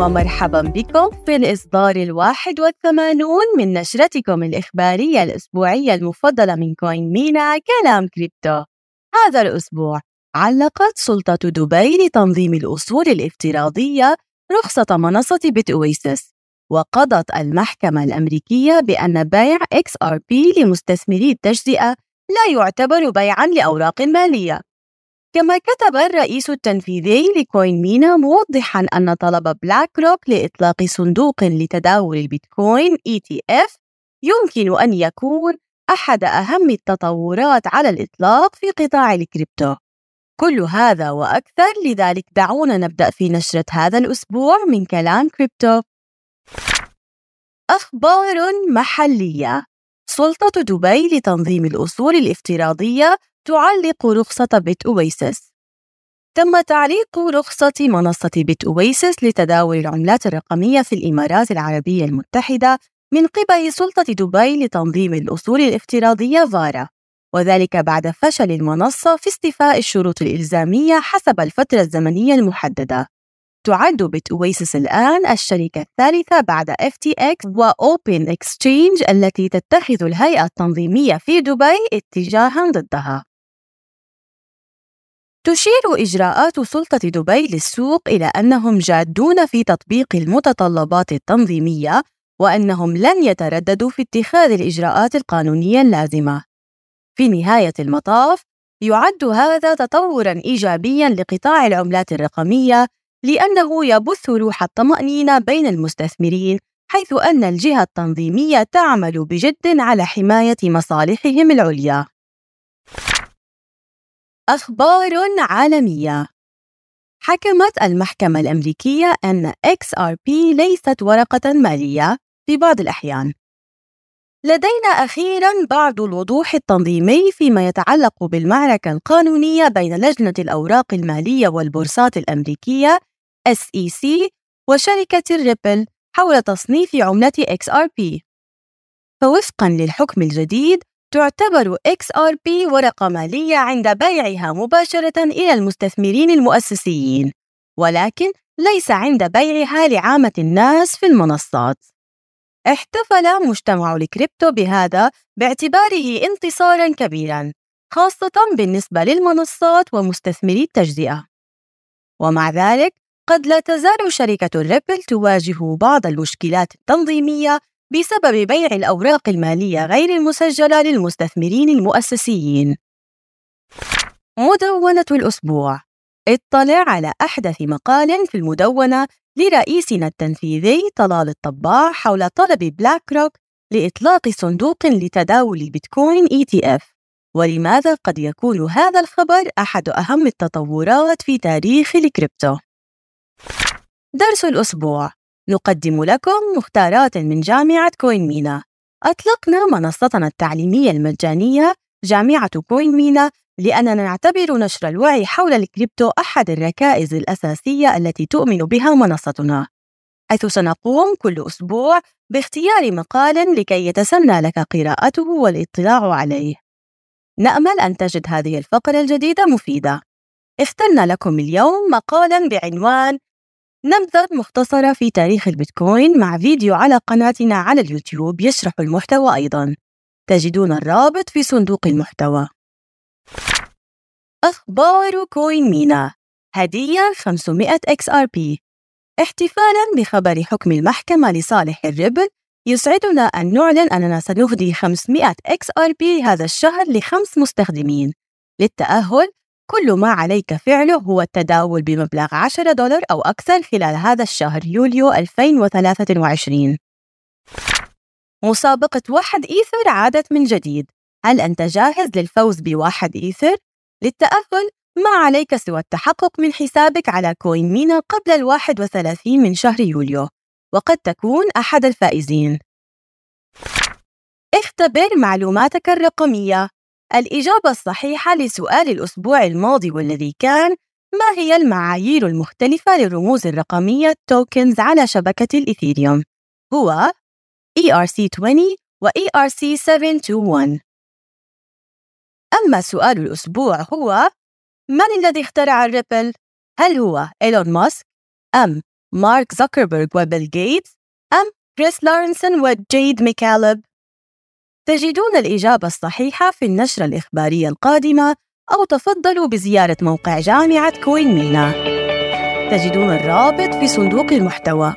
ومرحبا بكم في الإصدار الواحد والثمانون من نشرتكم الإخبارية الأسبوعية المفضلة من CoinMENA كلام كريبتو. هذا الأسبوع علقت سلطة دبي لتنظيم الأصول الافتراضية رخصة منصة BitOasis وقضت المحكمة الأمريكية بأن بيع XRP لمستثمري التجزئة لا يعتبر بيعاً لأوراق مالية. كما كتب الرئيس التنفيذي ل CoinMENA موضحا أن طلب BlackRock لإطلاق صندوق لتداول البيتكوين ETF يمكن أن يكون أحد أهم التطورات على الإطلاق في قطاع الكريبتو. كل هذا وأكثر لذلك دعونا نبدأ في نشرة هذا الأسبوع من كلام كريبتو. أخبار محلية سلطة دبي لتنظيم الأصول الافتراضية تعلق رخصة بيت أويسس. تم تعليق رخصة منصة بيت أويسس لتداول العملات الرقمية في الإمارات العربية المتحدة من قبل سلطة دبي لتنظيم الأصول الافتراضية فارا وذلك بعد فشل المنصة في استيفاء الشروط الإلزامية حسب الفترة الزمنية المحددة. تعد بيت أويسس الآن الشركة الثالثة بعد FTX و Open Exchange التي تتخذ الهيئة التنظيمية في دبي اتجاها ضدها. تشير إجراءات سلطة دبي للسوق إلى أنهم جادون في تطبيق المتطلبات التنظيمية وأنهم لن يترددوا في اتخاذ الإجراءات القانونية اللازمة. في نهاية المطاف، يعد هذا تطورًا إيجابيًا لقطاع العملات الرقمية لأنه يبث روح الطمأنينة بين المستثمرين حيث أن الجهة التنظيمية تعمل بجد على حماية مصالحهم العليا. أخبار عالمية حكمت المحكمة الأمريكية أن XRP ليست ورقة مالية في بعض الأحيان. لدينا أخيراً بعض الوضوح التنظيمي فيما يتعلق بالمعركة القانونية بين لجنة الأوراق المالية والبورصات الأمريكية SEC وشركة الريبل حول تصنيف عملة XRP. فوفقاً للحكم الجديد، تعتبر XRP ورقة مالية عند بيعها مباشرة إلى المستثمرين المؤسسيين، ولكن ليس عند بيعها لعامة الناس في المنصات. احتفل مجتمع الكريبتو بهذا باعتباره انتصارا كبيرا، خاصة بالنسبة للمنصات ومستثمري التجزئة. ومع ذلك، قد لا تزال شركة ال Ripple تواجه بعض المشكلات التنظيمية بسبب بيع الأوراق المالية غير المسجلة للمستثمرين المؤسسيين. مدونة الأسبوع. اطلع على أحدث مقال في المدونة لرئيسنا التنفيذي طلال الطباع حول طلب BlackRock لإطلاق صندوق لتداول البيتكوين ETF ولماذا قد يكون هذا الخبر أحد أهم التطورات في تاريخ الكريبتو؟ درس الأسبوع. نقدم لكم مختارات من جامعة كوين مينا أطلقنا منصتنا التعليمية المجانية جامعة كوين مينا لأننا نعتبر نشر الوعي حول الكريبتو أحد الركائز الأساسية التي تؤمن بها منصتنا. حيث سنقوم كل أسبوع باختيار مقال لكي يتسنى لك قراءته والاطلاع عليه. نأمل أن تجد هذه الفقرة الجديدة مفيدة. اخترنا لكم اليوم مقالا بعنوان نبذة مختصرة في تاريخ البيتكوين مع فيديو على قناتنا على اليوتيوب يشرح المحتوى أيضاً. تجدون الرابط في صندوق المحتوى. أخبار كوين مينا. هدية 500 XRP احتفالاً بخبر حكم المحكمة لصالح الربل يسعدنا أن نعلن أننا سنهدي 500 XRP هذا الشهر لخمس مستخدمين. للتأهل كل ما عليك فعله هو التداول بمبلغ 10 دولار أو أكثر خلال هذا الشهر يوليو 2023 مسابقة واحد إيثر عادت من جديد. هل أنت جاهز للفوز بواحد إيثر؟ للتأهل ما عليك سوى التحقق من حسابك على كوين مينا قبل الواحد وثلاثين من شهر يوليو. وقد تكون أحد الفائزين. اختبر معلوماتك الرقمية. الإجابة الصحيحة لسؤال الأسبوع الماضي والذي كان ما هي المعايير المختلفة للرموز الرقمية tokens على شبكة الإثيريوم؟ هو ERC20 و ERC721 أما سؤال الأسبوع هو من الذي اخترع الريبل؟ هل هو إيلون ماسك أم مارك زوكربيرغ وبيل جيتس أم كريس لارنسون وجيد ميكالب؟ تجدون الإجابة الصحيحة في النشرة الإخبارية القادمة أو تفضلوا بزيارة موقع جامعة كوين مينا. تجدون الرابط في صندوق المحتوى.